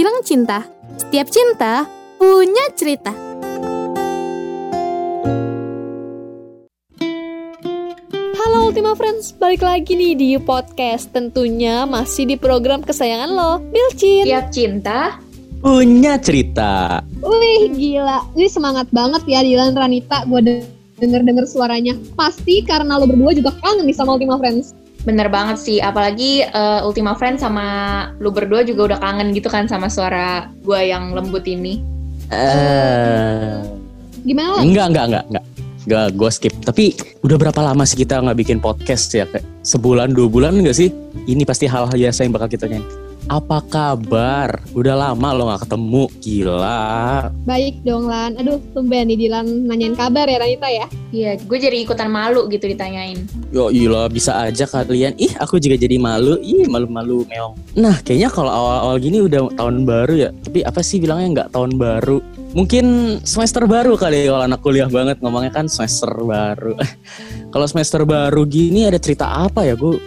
bilang cinta. Setiap cinta punya cerita. Halo Ultima Friends, balik lagi nih di podcast Tentunya masih di program kesayangan lo, Bilcin Tiap cinta punya cerita. Wih gila, ini semangat banget ya Dilan Ranita Gue denger-denger suaranya Pasti karena lo berdua juga kangen nih sama Ultima Friends Bener banget sih, apalagi uh, Ultima Friends sama lu berdua juga udah kangen gitu kan sama suara gue yang lembut ini. Eh, Gimana lo? enggak, enggak, enggak, enggak. Enggak, gue skip. Tapi udah berapa lama sih kita nggak bikin podcast ya? Kayak sebulan, dua bulan enggak sih? Ini pasti hal-hal biasa yang bakal kita tanyain. Apa kabar? Udah lama lo gak ketemu. Gila. Baik dong Lan Aduh tumben nih Dilan nanyain kabar ya Ranita ya Iya, gue jadi ikutan malu gitu ditanyain. Yo iya bisa aja kalian. Ih aku juga jadi malu. Ih malu-malu meong. Nah kayaknya kalau awal-awal gini udah tahun baru ya. Tapi apa sih bilangnya nggak tahun baru? Mungkin semester baru kali ya kalau anak kuliah banget ngomongnya kan semester baru. kalau semester baru gini ada cerita apa ya gue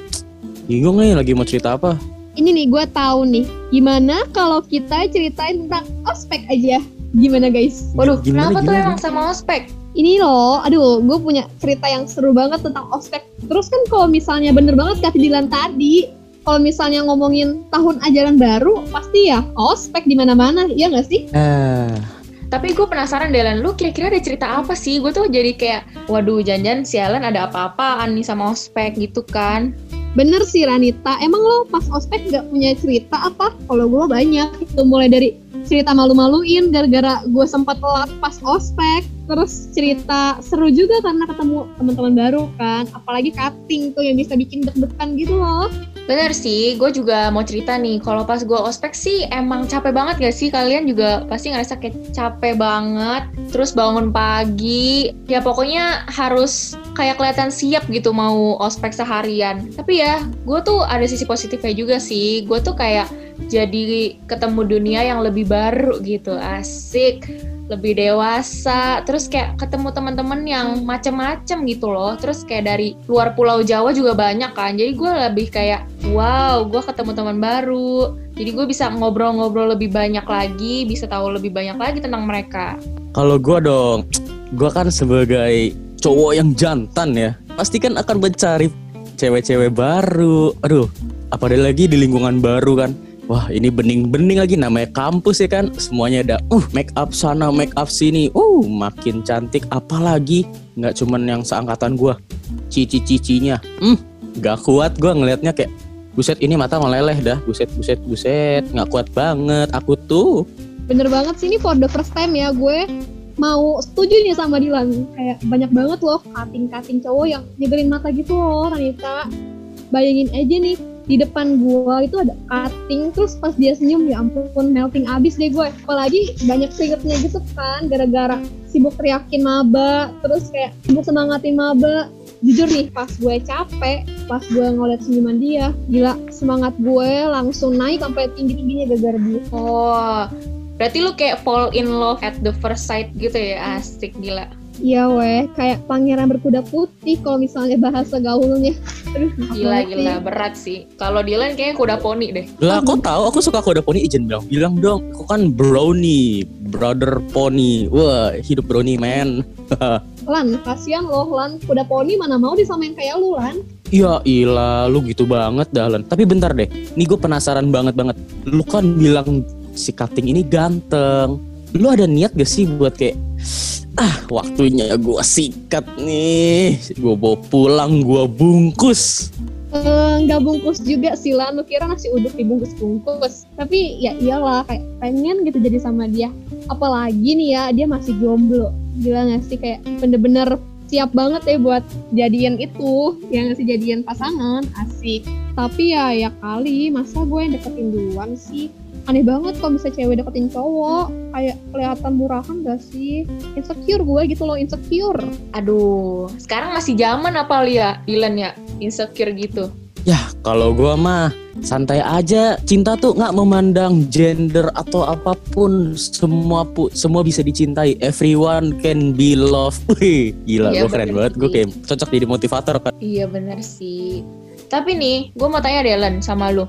bingung nih lagi mau cerita apa. Ini nih gue tahu nih Gimana kalau kita ceritain tentang ospek aja Gimana guys? Waduh, Gimana, kenapa tuh gimana? emang sama ospek? Ini loh, aduh gue punya cerita yang seru banget tentang ospek Terus kan kalau misalnya bener banget kata Dilan tadi kalau misalnya ngomongin tahun ajaran baru, pasti ya ospek di mana-mana, iya nggak sih? Eh, Tapi gue penasaran Delan, lu kira-kira ada cerita apa sih? Gue tuh jadi kayak, waduh janjian sialan ada apa-apaan nih sama ospek gitu kan. Bener sih Ranita, emang lo pas ospek nggak punya cerita apa? Kalau gue banyak, itu mulai dari cerita malu-maluin gara-gara gue sempat telat pas ospek, terus cerita seru juga karena ketemu teman-teman baru kan, apalagi cutting tuh yang bisa bikin deg-degan gitu loh. Bener sih, gue juga mau cerita nih. Kalau pas gue ospek sih emang capek banget gak sih? Kalian juga pasti ngerasa kayak capek banget. Terus bangun pagi, ya pokoknya harus kayak kelihatan siap gitu mau ospek seharian. Tapi ya, gue tuh ada sisi positifnya juga sih. Gue tuh kayak jadi ketemu dunia yang lebih baru gitu, asik lebih dewasa terus kayak ketemu teman-teman yang macem-macem gitu loh terus kayak dari luar pulau Jawa juga banyak kan jadi gue lebih kayak wow gue ketemu teman baru jadi gue bisa ngobrol-ngobrol lebih banyak lagi bisa tahu lebih banyak lagi tentang mereka kalau gue dong, gue kan sebagai cowok yang jantan ya, pasti kan akan mencari cewek-cewek baru. Aduh, apalagi lagi di lingkungan baru kan. Wah ini bening-bening lagi namanya kampus ya kan? Semuanya ada uh make up sana make up sini. Uh makin cantik apalagi nggak cuman yang seangkatan gua Cici-cicinya. Hmm gak kuat gua ngelihatnya kayak Buset ini mata meleleh dah. Buset buset buset nggak kuat banget. Aku tuh. Bener banget sih ini for the first time ya gue mau setuju nih sama Dilan. Kayak banyak banget loh cutting-cutting cowok yang nyebelin mata gitu loh Ranita. Bayangin aja nih di depan gua itu ada cutting terus pas dia senyum ya ampun melting abis deh gue apalagi banyak keringetnya gitu kan gara-gara sibuk teriakin maba terus kayak sibuk semangatin maba. Jujur nih pas gue capek pas gue ngeliat senyuman dia gila semangat gue langsung naik sampai tinggi-tingginya gara-gara dia. Oh berarti lu kayak fall in love at the first sight gitu ya? Asik gila Iya weh, kayak pangeran berkuda putih kalau misalnya bahasa gaulnya. Aduh, gila gila berat sih. Kalau Dylan kayaknya kuda poni deh. Lah kok tahu. Aku suka kuda poni. Izin bilang bilang dong. Aku kan brownie. Brother pony. Wah hidup brownie man. Lan, kasihan loh Lan, kuda poni mana mau disamain kayak lu Lan. Ya ilah lu gitu banget Dahlan Tapi bentar deh. Nih gue penasaran banget banget. Lu kan bilang si cutting ini ganteng Lu ada niat gak sih buat kayak Ah waktunya gue sikat nih Gue bawa pulang gue bungkus Eh, nggak bungkus juga sih Lan, lu kira nasi uduk dibungkus-bungkus. Tapi ya iyalah, kayak pengen gitu jadi sama dia. Apalagi nih ya, dia masih jomblo. Gila gak sih, kayak bener-bener siap banget ya buat jadian itu. Ya nggak sih, jadian pasangan, asik. Tapi ya, ya kali, masa gue yang deketin duluan sih? Aneh banget kalau bisa cewek deketin cowok. Kayak kelihatan murahan gak sih? Insecure gue gitu loh, insecure. aduh sekarang masih zaman apa Lia Dylan ya insecure gitu Ya kalau gue mah santai aja Cinta tuh nggak memandang gender atau apa pun Semua pu semua bisa dicintai Everyone can be loved Wih, Gila Iya, gue keren bener banget Gue kayak cocok jadi motivator kan Iya bener sih. Tapi nih, gue mau tanya deh Len sama lu.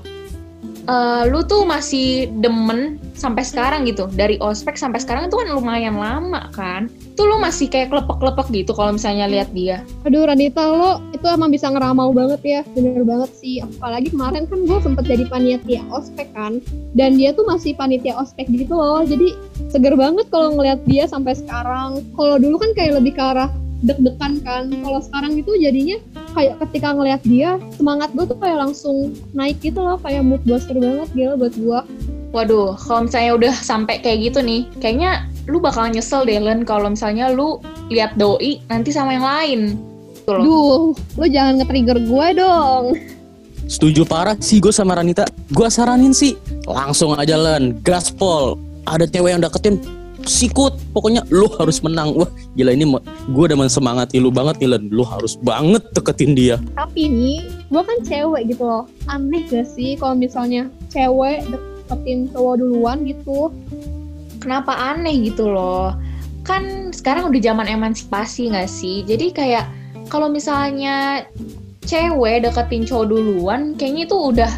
Eh, lu tuh masih demen sampai sekarang gitu. Dari ospek sampai sekarang itu kan lumayan lama kan. Tuh lu masih kayak klepek-klepek gitu kalau misalnya lihat dia. Aduh Ranita lo itu emang bisa ngeramal banget ya. Bener banget sih. Apalagi kemarin kan gue sempet jadi panitia ospek kan. Dan dia tuh masih panitia ospek gitu loh. Jadi seger banget kalau ngeliat dia sampai sekarang. Kalau dulu kan kayak lebih ke arah deg-degan kan. Kalau sekarang itu jadinya kayak ketika ngeliat dia Semangat gue tuh kayak langsung naik gitu loh Kayak mood booster banget gila buat gue Waduh, kalau misalnya udah sampai kayak gitu nih, kayaknya lu bakal nyesel deh Len kalau misalnya lu lihat doi nanti sama yang lain. Gitu loh. Duh, lo jangan nge-trigger gue dong Setuju parah sih gue sama Ranita. Gue saranin sih langsung aja Len, gaspol. Ada cewek yang deketin, sikut. Pokoknya lu harus menang. Wah gila ini gue udah mensemangati lu banget nih. Lu harus banget deketin dia. tapi nih gue kan cewek gitu loh aneh gak sih kalau misalnya cewek deketin cowok duluan gitu Kenapa aneh gitu loh? Kan sekarang udah zaman emansipasi nggak sih? Jadi kayak kalau misalnya cewek deketin cowok duluan, kayaknya itu udah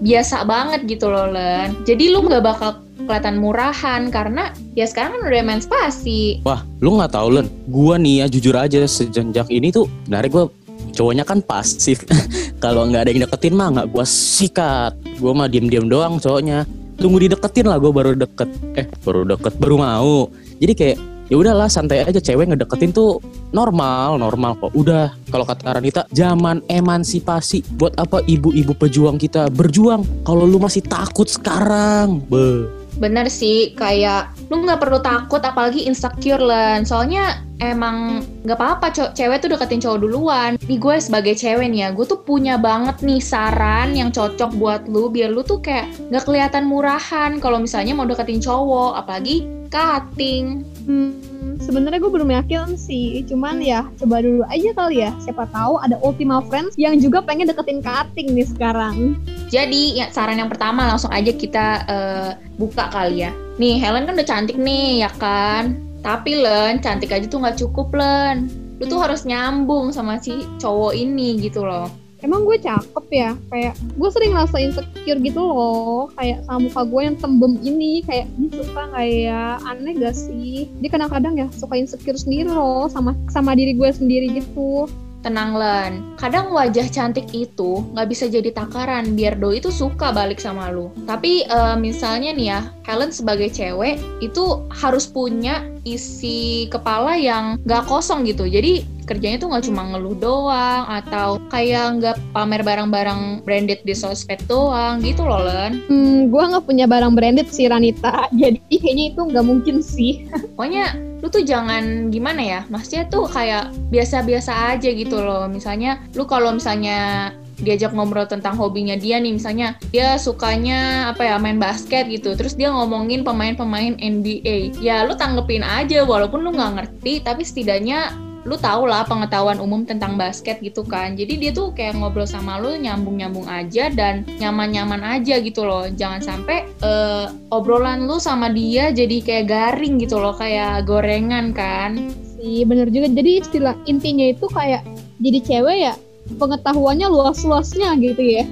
biasa banget gitu loh Len. Jadi lu nggak bakal kelihatan murahan karena ya sekarang kan udah emansipasi. Wah lu nggak tahu Len. Gue nih ya jujur aja sejak ini tuh dari gue cowoknya kan pasif. Kalau nggak ada yang deketin mah nggak gue sikat. Gue mah diem-diem doang cowoknya. Tunggu dideketin lah gue baru deket. Eh baru deket baru mau. Jadi kayak ya udahlah santai aja cewek ngedeketin tuh normal normal kok udah kalau kata Ranita zaman emansipasi buat apa ibu-ibu pejuang kita berjuang kalau lu masih takut sekarang be Bener sih, kayak lu nggak perlu takut apalagi insecure Len. Soalnya emang nggak apa-apa cewek tuh deketin cowok duluan. Nih gue sebagai cewek nih ya, gue tuh punya banget nih saran yang cocok buat lu biar lu tuh kayak nggak kelihatan murahan kalau misalnya mau deketin cowok, apalagi cutting. hmm, sebenarnya gue belum yakin sih cuman ya coba dulu aja kali ya siapa tahu ada Ultima Friends yang juga pengen deketin cutting nih sekarang Jadi ya saran yang pertama langsung aja kita eh, buka kali ya. Nih Helen kan udah cantik nih ya kan. Tapi Len cantik aja tuh nggak cukup Len. Lu tuh harus nyambung sama si cowok ini gitu loh. Emang gue cakep ya kayak gue sering ngerasa insecure gitu loh. Kayak sama muka gue yang tembem ini kayak suka ya? Aneh gak sih? Dia kadang-kadang ya suka insecure sendiri loh sama sama diri gue sendiri gitu. Tenang Len, kadang wajah cantik itu nggak bisa jadi takaran biar doi itu suka balik sama lu. Tapi eh, misalnya nih ya, Helen sebagai cewek itu harus punya isi kepala yang nggak kosong gitu. Jadi kerjanya tuh nggak cuma ngeluh doang atau kayak nggak pamer barang-barang branded di sosmed doang gitu loh Len. hmm, gue nggak punya barang branded sih Ranita jadi kayaknya itu nggak mungkin sih Pokoknya lu tuh jangan gimana ya, maksudnya tuh kayak biasa-biasa aja gitu loh. Misalnya lu kalau misalnya diajak ngobrol tentang hobinya dia nih misalnya dia sukanya apa ya main basket gitu terus dia ngomongin pemain-pemain NBA ya lu tanggepin aja walaupun lu nggak ngerti tapi setidaknya lu tau lah pengetahuan umum tentang basket gitu kan. Jadi dia tuh kayak ngobrol sama lu nyambung-nyambung aja dan nyaman-nyaman aja gitu loh. Jangan sampai eh, obrolan lu sama dia jadi kayak garing gitu loh kayak gorengan kan. Sih bener juga. Jadi istilah intinya itu kayak jadi cewek ya pengetahuannya luas-luasnya gitu ya.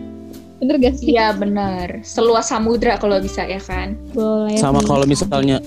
Bener gak sih? Iya bener. Seluas samudra kalau bisa ya kan. Boleh sama kalau misalnya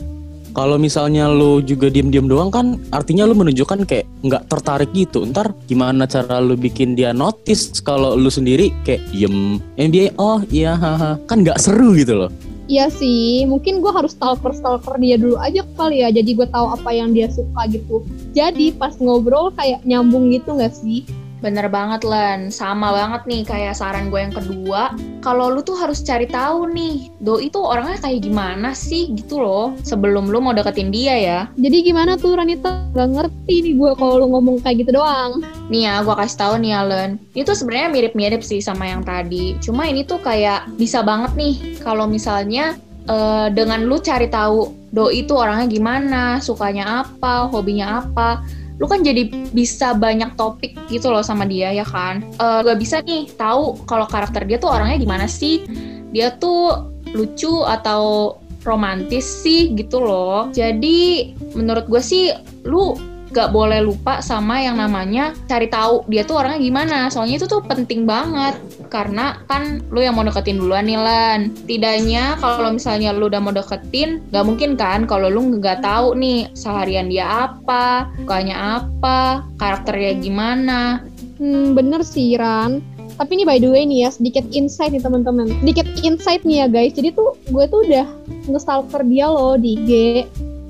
kalau misalnya lu juga diem-diem doang kan artinya lu menunjukkan kayak nggak tertarik gitu ntar gimana cara lu bikin dia notice kalau lu sendiri kayak diem NBA oh iya haha kan nggak seru gitu loh Iya sih, mungkin gue harus stalker-stalker dia dulu aja kali ya, jadi gue tahu apa yang dia suka gitu. Jadi pas ngobrol kayak nyambung gitu gak sih? Bener banget Len, sama banget nih kayak saran gue yang kedua. Kalau lu tuh harus cari tahu nih, doi itu orangnya kayak gimana sih gitu loh. Sebelum lu mau deketin dia ya. Jadi gimana tuh Ranita? Gak ngerti nih gue kalau lu ngomong kayak gitu doang. Nih ya, gue kasih tahu nih Alen. Itu sebenarnya mirip-mirip sih sama yang tadi. Cuma ini tuh kayak bisa banget nih kalau misalnya eh, dengan lu cari tahu doi itu orangnya gimana, sukanya apa, hobinya apa. Lu kan jadi bisa banyak topik gitu loh sama dia ya kan. Eh gak bisa nih tahu kalau karakter dia tuh orangnya gimana sih. Dia tuh lucu atau romantis sih gitu loh. Jadi menurut gue sih lu gak boleh lupa sama yang namanya cari tahu dia tuh orangnya gimana. Soalnya itu tuh penting banget karena kan lu yang mau deketin duluan nih Lan. Tidaknya kalau misalnya lu udah mau deketin, gak mungkin kan kalau lu nggak tahu nih seharian dia apa, sukanya apa, karakternya gimana. Hmm, bener sih Ran. Tapi ini by the way nih ya, sedikit insight nih teman-teman. Sedikit insight nih ya guys. Jadi tuh gue tuh udah nge-stalker dia loh di IG.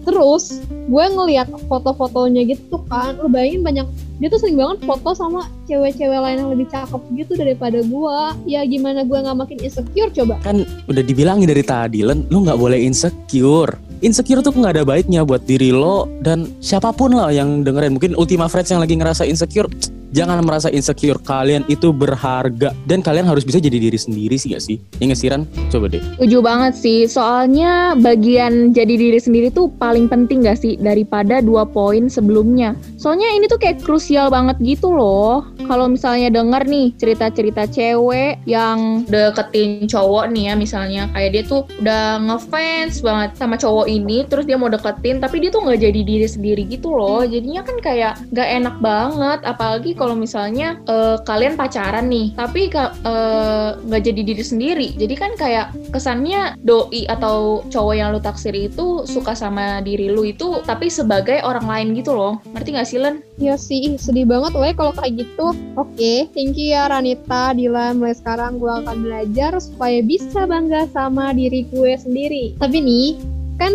Terus gue ngeliat foto-fotonya gitu kan. Lu bayangin banyak dia tuh sering banget foto sama cewek-cewek lain yang lebih cakep gitu daripada gue. Ya gimana gue nggak makin insecure coba? Kan udah dibilangin dari tadi, Len, lu nggak boleh insecure. Insecure tuh nggak ada baiknya buat diri lo dan siapa pun lah yang dengerin. Mungkin Ultima Friends yang lagi ngerasa insecure, jangan merasa insecure. Kalian itu berharga dan kalian harus bisa jadi diri sendiri sih gak sih? Ya nggak sih, Ran? Coba deh. Setuju banget sih, soalnya bagian jadi diri sendiri tuh paling penting gak sih daripada dua poin sebelumnya. Soalnya ini tuh kayak krusial banget gitu loh. Kalau misalnya denger nih cerita-cerita cewek yang deketin cowok nih ya misalnya kayak dia tuh udah ngefans banget sama cowok ini, terus dia mau deketin tapi dia tuh nggak jadi diri sendiri gitu loh. Jadinya kan kayak nggak enak banget, apalagi kalau misalnya eh, kalian pacaran nih, tapi eh, nggak jadi diri sendiri. Jadi kan kayak kesannya doi atau cowok yang lu taksir itu suka sama diri lu itu tapi sebagai orang lain gitu loh. Ngerti gak sih Len? Ya sih, ih, sedih banget ya kalau kayak gitu. Oke, thank you ya Ranita, Dilan. Mulai sekarang gue akan belajar supaya bisa bangga sama diri gue sendiri. Tapi nih, kan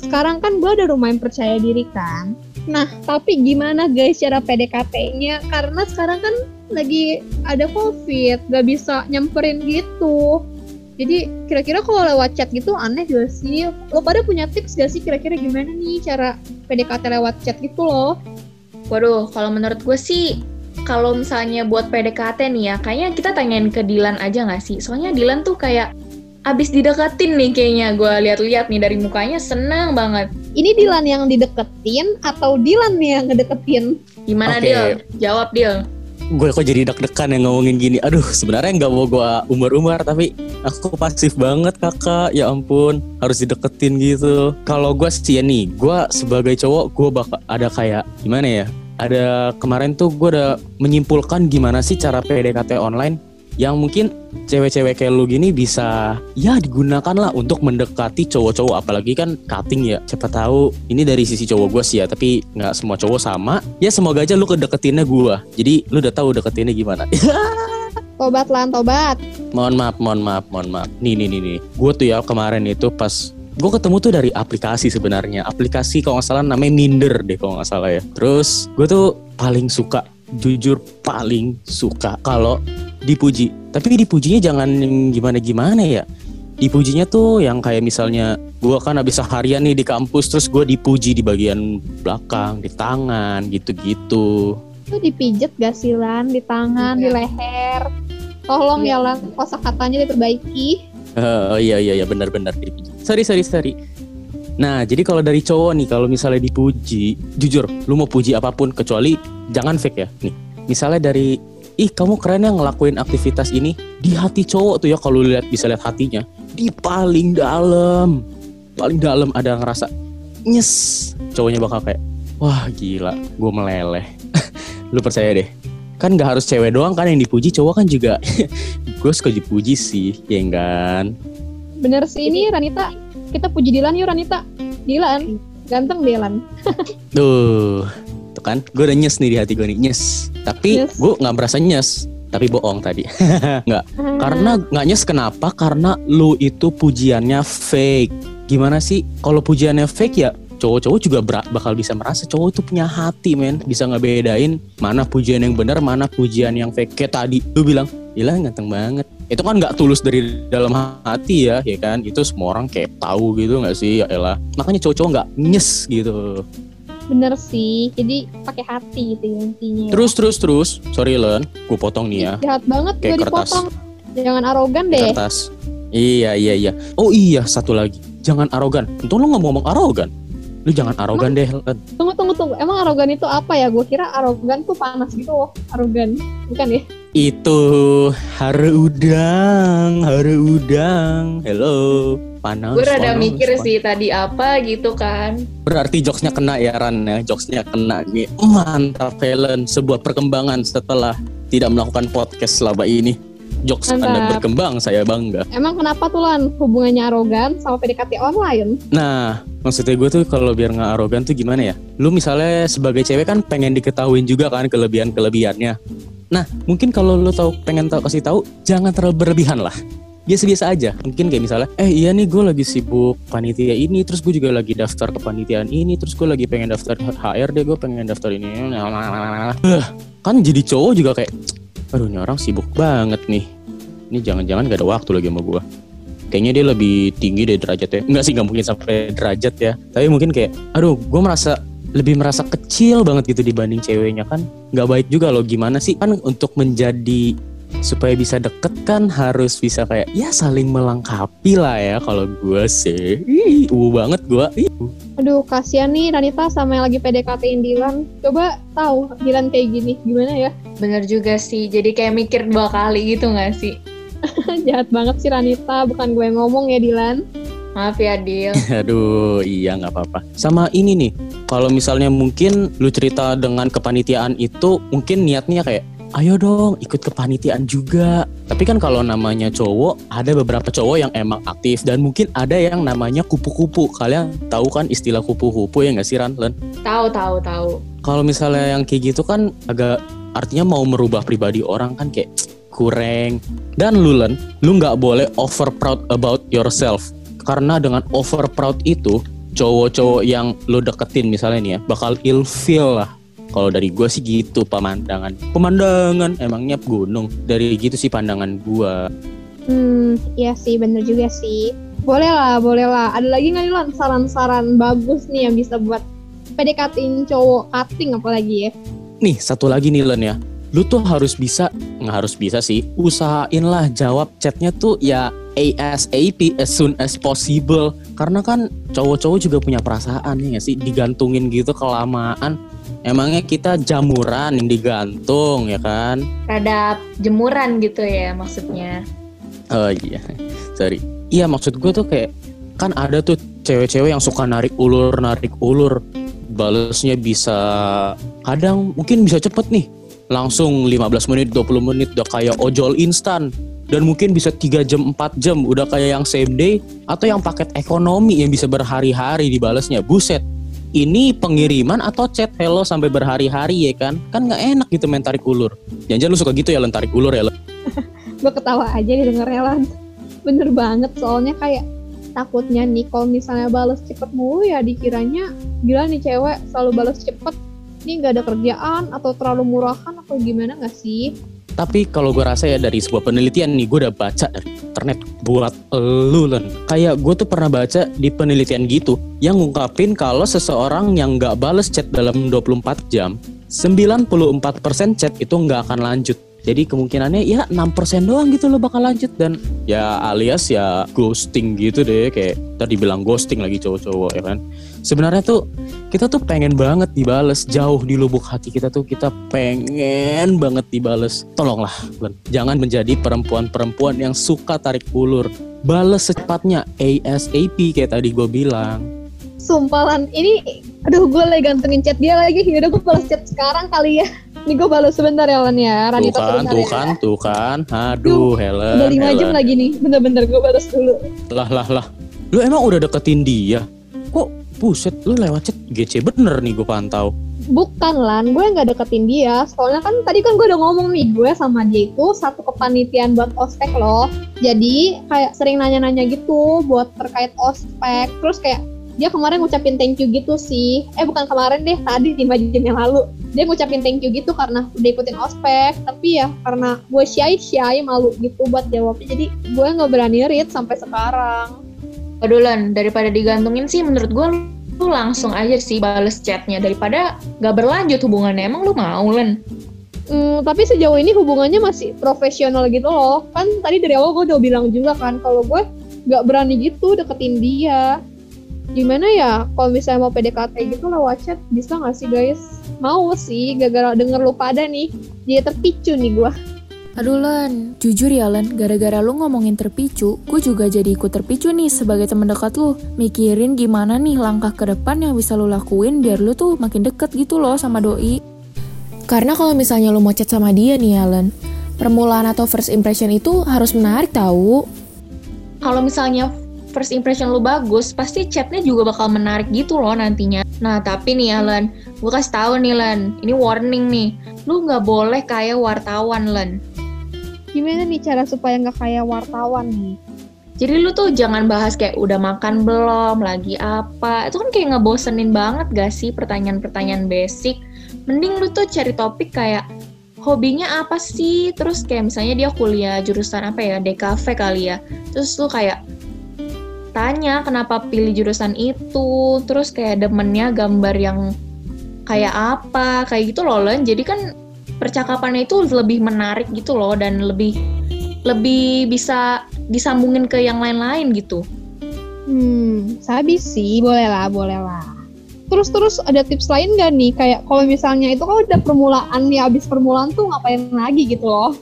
sekarang kan gue udah lumayan percaya diri kan. Nah, tapi gimana guys cara PDKT-nya? Karena sekarang kan lagi ada COVID, gak bisa nyamperin gitu. Jadi kira-kira kalau lewat chat gitu aneh gak sih? Lo pada punya tips gak sih kira-kira gimana nih cara PDKT lewat chat gitu loh? Waduh, kalau menurut gue sih kalau misalnya buat PDKT nih ya, kayaknya kita tanyain ke Dilan aja gak sih? Soalnya Dilan tuh kayak abis dideketin nih kayaknya gue lihat-lihat nih dari mukanya senang banget. Ini Dilan yang dideketin atau Dilan nih yang ngedeketin? Gimana Oke. Dil? Jawab Dil. Gue kok jadi deg-degan yang ngomongin gini. Aduh, sebenarnya nggak mau gue umbar-umbar, tapi aku pasif banget kakak. Ya ampun, harus dideketin gitu. Kalau gue sih ya nih, gue sebagai cowok, gue bakal ada kayak gimana ya? Ada kemarin tuh gue udah menyimpulkan gimana sih cara PDKT online yang mungkin cewek-cewek kayak lu gini bisa ya digunakan lah untuk mendekati cowok-cowok. Apalagi kan cutting ya siapa tahu ini dari sisi cowok gue sih ya tapi nggak semua cowok sama. Ya semoga aja lu kedeketinnya gue jadi lu udah tahu deketinnya gimana. Tobat lan, tobat. mohon maaf mohon maaf mohon maaf. Nih nih nih nih. Gue tuh ya kemarin itu pas gue ketemu tuh dari aplikasi sebenarnya. Aplikasi kalau nggak salah namanya Minder deh kalau nggak salah ya. Terus gue tuh paling suka jujur paling suka kalau dipuji tapi dipujinya jangan yang gimana-gimana ya dipujinya tuh yang kayak misalnya gue kan habis seharian nih di kampus terus gue dipuji di bagian belakang di tangan gitu-gitu Itu dipijet gak sih Lan? Di tangan, di Iya. leher. Tolong ya Lan, kosa katanya diperbaiki. Eh, oh iya iya iya benar-benar dipuji. Sorry sorry sorry. Nah jadi kalau dari cowok nih kalau misalnya dipuji, jujur lu mau puji apa pun kecuali jangan fake ya. Nih misalnya dari ih kamu keren ya ngelakuin aktivitas ini. Di hati cowok tuh ya kalau lihat bisa lihat hatinya. Di paling dalam. Paling dalam ada ngerasa nyes. Cowoknya bakal kayak wah gila gue meleleh. Lu percaya deh. Kan nggak harus cewek doang kan yang dipuji cowok kan juga. Gue suka dipuji sih ya kan? Bener sih ini Ranita. Kita puji Dilan yuk Ranita. Dilan, ganteng Dilan. Tuh kan, gue udah nyes nih di hati gue nih nyes. Tapi Nyes. gue nggak merasa nyes, tapi bohong tadi. nggak, karena nggak nyes kenapa? Karena lu itu pujiannya fake. Gimana sih? Kalau pujiannya fake ya cowok-cowok juga bakal bisa merasa cowok itu punya hati men bisa ngebedain mana pujian yang benar mana pujian yang fake kayak tadi lu bilang gila ganteng banget itu kan nggak tulus dari dalam hati ya ya kan itu semua orang kayak tahu gitu nggak sih ya elah makanya cowok-cowok nggak nyes gitu Bener sih. Jadi pakai hati gitu ya intinya. Terus terus terus, sorry Len, gue potong nih ya, Jahat banget gue dipotong. Jangan arogan deh. kertas. Iya iya iya. Oh iya satu lagi, jangan arogan. Untung lu nggak mau ngomong arogan. Lu jangan arogan deh, Len. Tunggu tunggu tunggu. Emang arogan itu apa ya? Gue kira arogan tuh panas gitu loh. Arogan. Bukan ya? Itu haru udang, haru udang. Hello. Panas. Gue rada panas, mikir panas. sih tadi apa gitu kan. Berarti jokesnya kena ya Ran ya, jokesnya kena nih. Mantap Helen, sebuah perkembangan setelah tidak melakukan podcast selama ini. Jokes Mantap. Anda berkembang, saya bangga. Emang kenapa tuh Lan hubungannya arogan sama PDKT online? Nah, maksudnya gue tuh kalau biar nggak arogan tuh gimana ya? Lu misalnya sebagai cewek kan pengen diketahuin juga kan kelebihan-kelebihannya. Nah, mungkin kalau lu tahu pengen tahu kasih tahu, jangan terlalu berlebihan lah. Biasa-biasa aja. Mungkin kayak misalnya, eh iya nih gue lagi sibuk panitia ini, terus gue juga lagi daftar kepanitiaan ini, terus gue lagi pengen daftar HRD, gue pengen daftar ini. Kan jadi cowok juga kayak, aduh ini orang sibuk banget nih. Ini jangan-jangan gak ada waktu lagi sama gue kayaknya dia lebih tinggi dari derajatnya enggak sih nggak mungkin sampai derajat ya tapi mungkin kayak aduh gue merasa lebih merasa kecil banget gitu dibanding ceweknya kan nggak baik juga loh gimana sih kan untuk menjadi supaya bisa deket kan harus bisa kayak ya saling melengkapi lah ya kalau gue sih Ih, uh banget gue Aduh, kasihan nih Ranita sama yang lagi PDKT-in Dilan. Coba tahu Dilan kayak gini, gimana ya? Bener juga sih, jadi kayak mikir dua kali gitu gak sih? Jahat banget sih Ranita, bukan gue yang ngomong ya Dilan. Maaf ya Dil. aduh iya nggak apa-apa sama ini nih kalau misalnya mungkin lu cerita dengan kepanitiaan itu mungkin niatnya kayak ayo dong ikut kepanitiaan juga. Tapi kan kalau namanya cowok ada beberapa cowok yang emang aktif dan mungkin ada yang namanya kupu-kupu. Kalian tahu kan istilah kupu-kupu ya nggak sih Ran? Len? Tahu tahu tahu. kalau misalnya yang kayak gitu kan agak artinya mau merubah pribadi orang kan kayak kurang. Dan lu Len lu nggak boleh over proud about yourself. Karena dengan over proud itu cowok-cowok yang lu deketin misalnya nih ya bakal ilfeel lah kalau dari gua sih gitu pemandangan pemandangan emangnya gunung dari gitu sih pandangan gua Hmm, iya sih, bener juga sih. Boleh lah, boleh lah. Ada lagi nggak nih saran-saran bagus nih yang bisa buat PDKT-in cowok cutting apalagi ya? Nih satu lagi nih Len ya Lu tuh harus bisa Nggak harus bisa sih Usahain lah jawab chatnya tuh ya ASAP as soon as possible. Karena kan cowok-cowok juga punya perasaan ya sih? Digantungin gitu kelamaan. Emangnya kita jamuran yang digantung ya kan? Rada jemuran gitu ya maksudnya. Oh iya. Sorry. Iya maksud gue tuh kayak Kan ada tuh cewek-cewek yang suka narik ulur Narik ulur. Balesnya bisa Kadang mungkin bisa cepet nih Langsung 15 menit 20 menit Udah kayak ojol instan. Dan mungkin bisa 3 jam 4 jam udah kayak yang same day atau yang paket ekonomi yang bisa berhari-hari dibalesnya buset ini pengiriman atau chat hello sampai berhari-hari ya kan? Kan nggak enak gitu main tarik ulur. Jangan lu suka gitu ya Len tarik ulur ya Len? Gue ketawa aja nih dengernya Lan. Bener banget, soalnya kayak takutnya nih kalau misalnya balas cepet mulu ya dikiranya gila nih cewek selalu balas cepet ini nggak ada kerjaan atau terlalu murahan atau gimana nggak sih? Tapi kalau gue rasa ya dari sebuah penelitian nih gue udah baca dari internet buat elu Len. Kayak gue tuh pernah baca di penelitian gitu yang ngungkapin kalau seseorang yang nggak bales chat dalam 24 jam, 94% chat itu nggak akan lanjut. Jadi kemungkinannya ya 6% doang gitu loh bakal lanjut dan ya alias ya ghosting gitu deh kayak tadi bilang ghosting lagi cowok-cowok ya kan. Sebenarnya tuh kita tuh pengen banget dibales jauh di lubuk hati kita tuh kita pengen banget dibales. Tolonglah Len, jangan menjadi perempuan-perempuan yang suka tarik ulur. Bales secepatnya ASAP kayak tadi gue bilang. Sumpah Lan, ini aduh gue lagi gantengin chat dia lagi. Yaudah gue balas chat sekarang kali ya. Ini gue balas sebentar ya Lan ya. Tuh Ranita kan, sebentar tuh ya. kan, tuh kan. Aduh, Helen. Udah 5 jam lagi nih. Bener-bener gue balas dulu. Lah lah lah. Lu emang udah deketin dia? Kok buset lu lewat chat GC bener nih gue pantau. Bukan Lan, gue nggak deketin dia. Soalnya kan tadi kan gue udah ngomong nih, gue sama dia itu satu kepanitiaan buat ospek loh. Jadi kayak sering nanya-nanya gitu buat terkait ospek. Terus kayak dia kemarin ngucapin thank you gitu sih. Eh bukan kemarin deh, tadi 5 jam yang lalu. Dia ngucapin thank you gitu karena udah ikutin ospek. Tapi ya karena gue shy-shy malu gitu buat jawabnya. Jadi gue nggak berani read sampai sekarang. Waduh Len, daripada digantungin sih menurut gue lu langsung aja sih bales chatnya daripada gak berlanjut hubungannya. Emang lu mau Len? Hmm, tapi sejauh ini hubungannya masih profesional gitu loh. Kan tadi dari awal gue udah bilang juga kan kalau gue nggak berani gitu deketin dia. Gimana ya kalau misalnya mau PDKT gitu lewat chat bisa nggak sih guys? Mau sih, gara-gara denger lu pada nih. Dia terpicu nih gue. Aduh Len, jujur ya Len, gara-gara lu ngomongin terpicu, gue juga jadi ikut terpicu nih sebagai temen dekat lu. Mikirin gimana nih langkah ke depan yang bisa lu lakuin biar lu tuh makin deket gitu loh sama doi. Karena kalau misalnya lu mau chat sama dia nih ya Len, permulaan atau first impression itu harus menarik tahu. Kalau misalnya first impression lu bagus, pasti chatnya juga bakal menarik gitu loh nantinya. Nah, tapi nih Alan, gue kasih tahu nih Len, ini warning nih, lu nggak boleh kayak wartawan Len. Gimana nih cara supaya nggak kayak wartawan nih? Jadi lu tuh jangan bahas kayak udah makan belum, lagi apa. Itu kan kayak ngebosenin banget gak sih pertanyaan-pertanyaan basic. Mending lu tuh cari topik kayak hobinya apa sih? Terus kayak misalnya dia kuliah jurusan apa ya, DKV kali ya. Terus lu kayak tanya kenapa pilih jurusan itu, terus kayak demennya gambar yang kayak apa, kayak gitu loh Len. Jadi kan percakapannya itu lebih menarik gitu loh dan lebih lebih bisa disambungin ke yang lain-lain gitu. Hmm, sabi sih, boleh lah, boleh lah. Terus terus ada tips lain gak nih? Kayak kalau misalnya itu kan udah permulaan nih, abis permulaan tuh ngapain lagi gitu loh?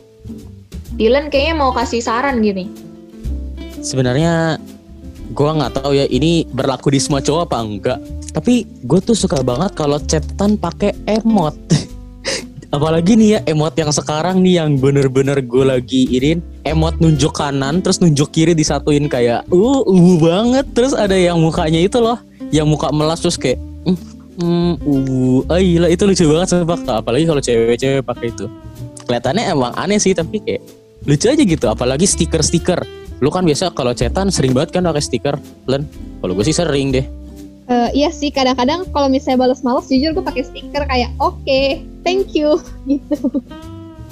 Dylan kayaknya mau kasih saran gini. Sebenarnya gue nggak tahu ya ini berlaku di semua cowok apa enggak. Tapi gue tuh suka banget kalau chatan pakai emot. Apalagi nih ya emot yang sekarang nih yang bener-bener gue lagi irin emot nunjuk kanan terus nunjuk kiri disatuin kayak uh uh banget. Terus ada yang mukanya itu loh yang muka melas terus kayak mm, mm, uh ah, gila itu lucu banget sumpah apalagi kalau cewek-cewek pakai itu. Kelihatannya emang aneh sih tapi kayak lucu aja gitu. Apalagi stiker-stiker. Lu kan biasa kalau cetan sering banget kan pakai stiker. Len kalau gue sih sering deh Uh, iya sih kadang-kadang kalau misalnya balas males jujur gue pakai stiker kayak oke okay, thank you gitu.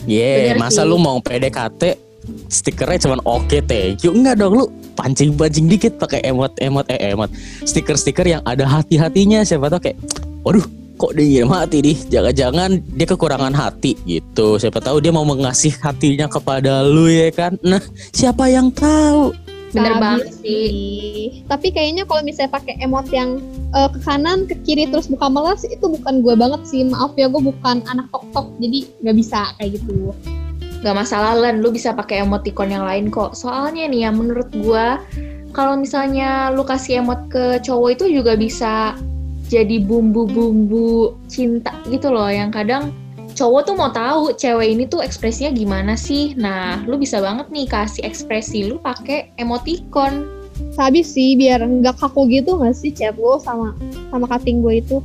Yeah, masa sih. lu mau PDKT stikernya cuman oke okay, thank you. Enggak dong lu pancing-pancing dikit pakai emot-emot eh emot. Stiker-stiker yang ada hati-hatinya siapa tau kayak waduh kok dia ngirim hati nih? Jangan-jangan dia kekurangan hati gitu. Siapa tahu dia mau mengasih hatinya kepada lu ya kan? Nah siapa yang tahu Bener banget sih. Tapi kayaknya kalau misalnya pakai emot yang uh, ke kanan, ke kiri terus buka melas itu bukan gue banget sih. Maaf ya gue bukan anak tok tok jadi nggak bisa kayak gitu. Gak masalah Len, lu bisa pakai emoticon yang lain kok. Soalnya nih ya menurut gue kalau misalnya lu kasih emot ke cowok itu juga bisa jadi bumbu-bumbu cinta gitu loh yang kadang cowok tuh mau tahu cewek ini tuh ekspresinya gimana sih. Nah, lu bisa banget nih kasih ekspresi lu pakai emoticon. Sabi sih biar nggak kaku gitu nggak sih chat lo sama sama cutting gue itu.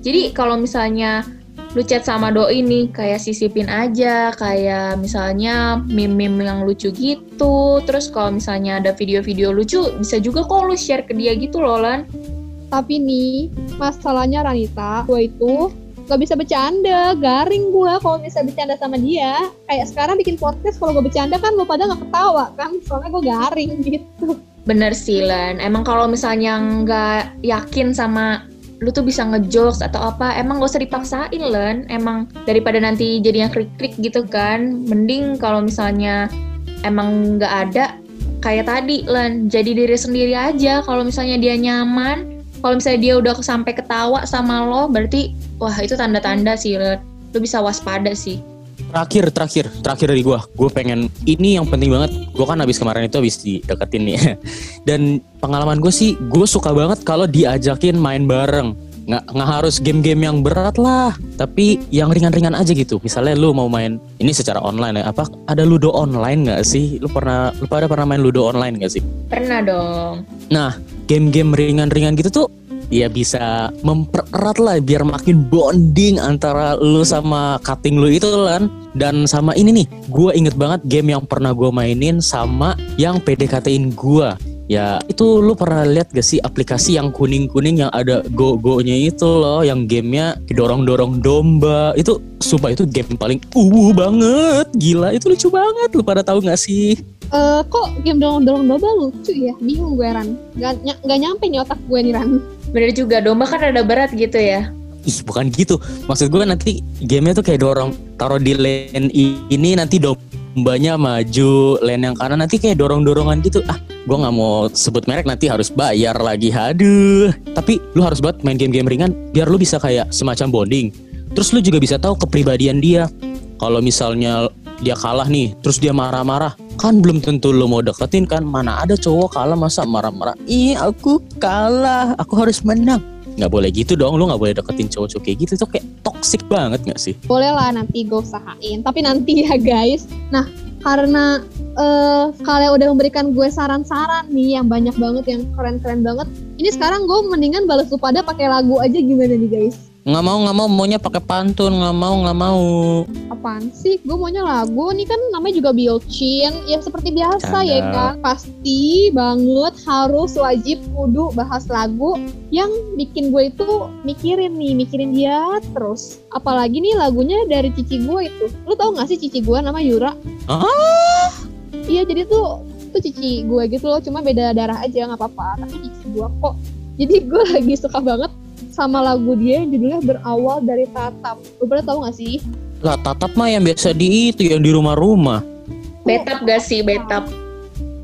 Jadi kalau misalnya lu chat sama doi nih kayak sisipin aja kayak misalnya meme-meme yang lucu gitu terus kalau misalnya ada video-video lucu bisa juga kok lu share ke dia gitu loh Lan tapi nih masalahnya Ranita gue itu gak bisa bercanda garing gue kalau bisa bercanda sama dia. Kayak sekarang bikin podcast kalau gue bercanda kan lo pada nggak ketawa kan? Soalnya gue garing gitu. Bener sih Len emang kalau misalnya nggak yakin sama lu tuh bisa ngejokes atau apa emang gak usah dipaksain Len emang daripada nanti jadi yang krik-krik gitu kan mending kalau misalnya emang nggak ada kayak tadi Len jadi diri sendiri aja kalau misalnya dia nyaman kalau misalnya dia udah sampai ketawa sama lo berarti wah itu tanda-tanda sih lo, lo bisa waspada sih. Terakhir terakhir terakhir dari gue gue pengen ini yang penting banget. Gue kan habis kemarin itu habis dideketin nih. Dan pengalaman gue sih gue suka banget kalau diajakin main bareng nggak nggak harus game-game yang berat lah tapi yang ringan-ringan aja gitu. Misalnya lu mau main ini secara online ya apa ada ludo online nggak sih? Lu pernah lu pada pernah main ludo online nggak sih? Pernah dong. Nah game-game ringan-ringan gitu tuh ya bisa mempererat lah biar makin bonding antara lu sama cutting lu itu kan. Dan sama ini nih gue inget banget game yang pernah gue mainin sama yang PDKT-in gue ya itu lu pernah lihat gak sih aplikasi yang kuning-kuning yang ada go-go-nya itu loh yang gamenya dorong-dorong domba itu sumpah itu game paling uh banget gila itu lucu banget lu pada tahu gak sih Uh, kok game dorong-dorong domba lucu ya? Bingung gue Ran. Gak, ny gak nyampe nih otak gue nih Ran. Bener juga, domba kan ada berat gitu ya. Ih bukan gitu. Maksud gue nanti gamenya tuh kayak dorong taruh di lane ini nanti dombanya maju lane yang kanan nanti kayak dorong-dorongan gitu. Ah gue nggak mau sebut merek nanti harus bayar lagi. Haduh. Tapi lu harus buat main game-game ringan biar lu bisa kayak semacam bonding. Terus lu juga bisa tahu kepribadian dia. Kalau misalnya dia kalah nih, terus dia marah-marah. Kan belum tentu lo mau deketin kan. Mana ada cowok kalah masa marah-marah. Ih aku kalah, aku harus menang. Nggak boleh gitu dong, lo nggak boleh deketin cowok-cowok kayak gitu. Itu kayak toxic banget nggak sih? Boleh lah nanti gue usahain. Tapi nanti ya guys. Nah karena eh kalian udah memberikan gue saran-saran nih yang banyak banget yang keren-keren banget. Ini sekarang gue mendingan balas lu pada pakai lagu aja gimana nih guys? Nggak mau, nggak mau, maunya pakai pantun. Nggak mau, nggak mau. Apaan sih? Gue maunya lagu. Ini kan namanya juga Biochin. Ya seperti biasa Canda. ya kan. Pasti banget harus wajib kudu bahas lagu yang bikin gue itu mikirin nih, mikirin dia terus. Apalagi nih lagunya dari cici gue itu. Lu tau gak sih cici gue nama Yura? Ah, Iya jadi tuh tuh cici gue gitu loh. Cuma beda darah aja nggak apa-apa. Tapi cici gue kok. Jadi gue lagi suka banget sama lagu dia yang judulnya berawal dari tatap. Lu pada tau gak sih? lah tatap mah yang biasa di itu yang di rumah-rumah. Betap gak sih betap?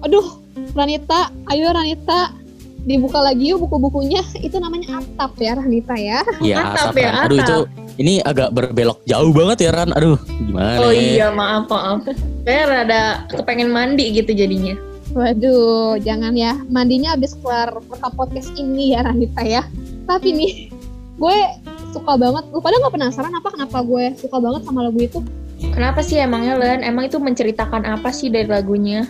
Aduh, Ranita, ayo Ranita, dibuka lagi yuk buku-bukunya. Itu namanya Atap ya Ranita ya. Ya, Atap atap, ya, Ran. Aduh atap. itu ini agak berbelok jauh banget ya Ran. Aduh, gimana? Oh ya? iya maaf maaf. Saya rada kepengen mandi gitu jadinya. Waduh, jangan ya. Mandinya abis keluar rekam podcast ini ya Ranita ya. Tapi nih, gue suka banget. Lu pada nggak penasaran apa kenapa gue suka banget sama lagu itu? Kenapa sih emangnya Len? Emang itu menceritakan apa sih dari lagunya?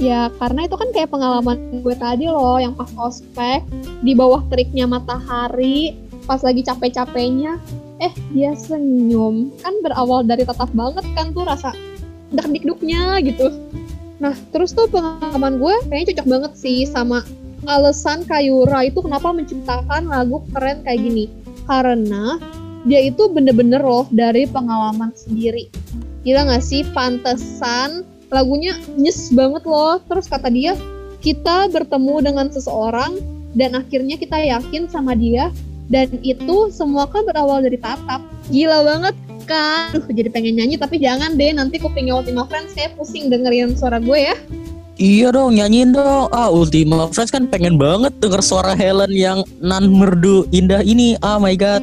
Ya karena itu kan kayak pengalaman gue tadi loh yang pas ospek di bawah teriknya matahari pas lagi capek-capeknya eh dia senyum kan berawal dari tatap banget kan tuh rasa dak-dikduknya gitu nah terus tuh pengalaman gue kayaknya cocok banget sih sama alasan Kayura itu kenapa menciptakan lagu keren kayak gini karena dia itu bener-bener loh dari pengalaman sendiri gila gak sih pantesan lagunya nyes banget loh. Terus kata dia, kita bertemu dengan seseorang dan akhirnya kita yakin sama dia dan itu semua kan berawal dari tatap. Gila banget kan. Duh, jadi pengen nyanyi tapi jangan deh nanti kupingnya Ultima Friends saya pusing dengerin suara gue ya. Iya dong, nyanyiin dong. Ah, Ultima Friends kan pengen banget denger suara Helen yang nan merdu indah ini. Oh my god.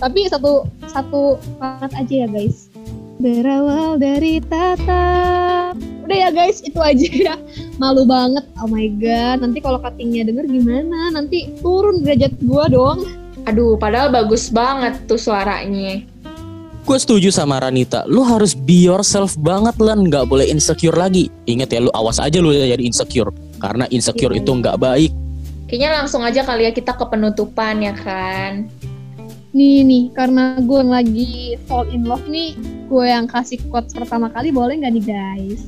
Tapi satu satu banget aja ya guys. Berawal dari tatap. Udah ya guys, itu aja ya. Malu banget. Oh my god, nanti kalau cuttingnya denger gimana? Nanti turun derajat gua dong. Aduh, padahal bagus banget tuh suaranya. Gue setuju sama Ranita. Lu harus be yourself banget lan, nggak boleh insecure lagi. Ingat ya, lu awas aja lu jadi insecure. Karena insecure Iya. itu nggak baik. Kayaknya langsung aja kali ya kita ke penutupan ya kan. Nih nih, karena gue yang lagi fall in love nih, gue yang kasih quotes pertama kali boleh nggak nih guys?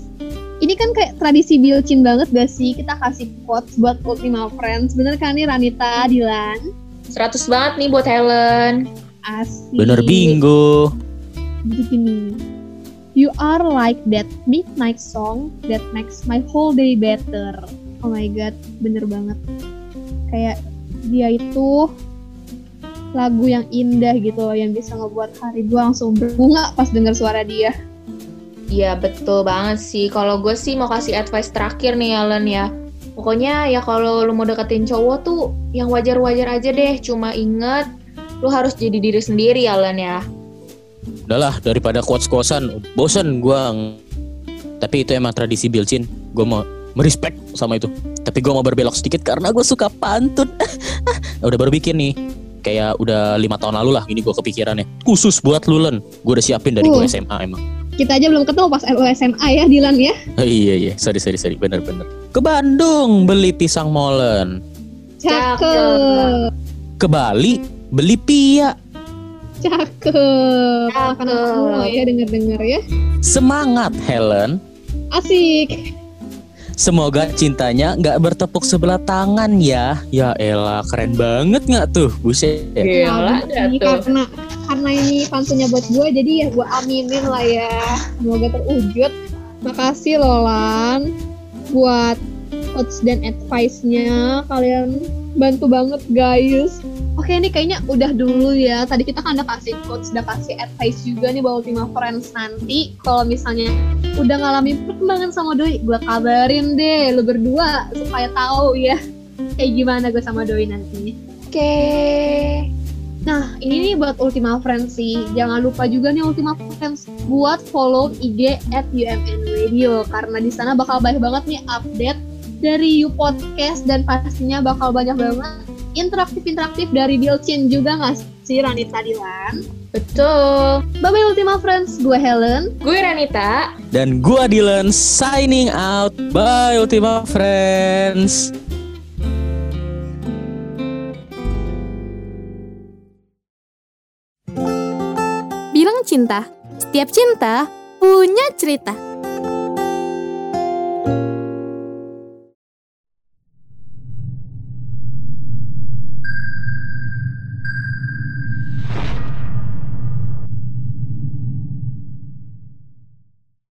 Ini kan kayak tradisi bilcin banget gak sih? Kita kasih quotes buat Ultima Friends. Bener kan nih Ranita, Dilan? 100 banget nih buat Helen. Asik. Bener bingo. Jadi gini, You are like that midnight song that makes my whole day better. Oh my god, bener banget. Kayak dia itu lagu yang indah gitu loh, yang bisa ngebuat hari gue langsung berbunga pas denger suara dia. Iya betul banget sih. Kalau gue sih mau kasih advice terakhir nih Helen ya. Pokoknya ya kalau lu mau deketin cowok tuh yang wajar-wajar aja deh. Cuma inget lu harus jadi diri sendiri Helen ya. Udahlah, daripada quotes-quotesan, bosen gua. ng- Tapi itu emang tradisi Bilcin. Gue mau merespek sama itu. Tapi gue mau berbelok sedikit karena gue suka pantun. udah baru bikin nih. Kayak udah lima tahun lalu lah ini gue kepikirannya. Khusus buat Lulen. Gue udah siapin dari gue Uh. SMA emang. Kita aja belum ketemu pas LU SMA ya, Dilan ya. Oh, iya iya, sorry sorry sorry, bener bener. Ke Bandung beli pisang molen. Cakep. Ke Bali beli pia. Cakep. Cakep. Anak semua ya denger-denger ya. Semangat Helen. Asik. Semoga cintanya nggak bertepuk sebelah tangan ya. Ya elah, keren banget nggak tuh, buset. Gila Nah, dah ini tuh. karena karena ini pantunnya buat gue jadi ya gue aminin lah ya semoga terwujud makasih loh Lan buat quotes dan advice-nya kalian bantu banget guys oke ini kayaknya udah dulu ya tadi kita kan udah kasih quotes udah kasih advice juga nih buat Ultima Friends nanti kalau misalnya udah ngalamin perkembangan sama Doi gue kabarin deh lu berdua supaya tahu ya kayak gimana gue sama Doi nanti Oke. Nah, ini nih nih buat Ultima Friends sih. Jangan lupa juga nih Ultima Friends buat follow IG at UMN Radio karena di sana bakal banyak banget nih update dari You Podcast dan pastinya bakal banyak banget interaktif-interaktif dari Bilcin juga nggak sih Ranita Dilan? Betul. Bye-bye Ultima Friends, gue Helen. Gue Ranita. Dan gua Dylan signing out. Bye Ultima Friends. Bilang cinta, setiap cinta punya cerita.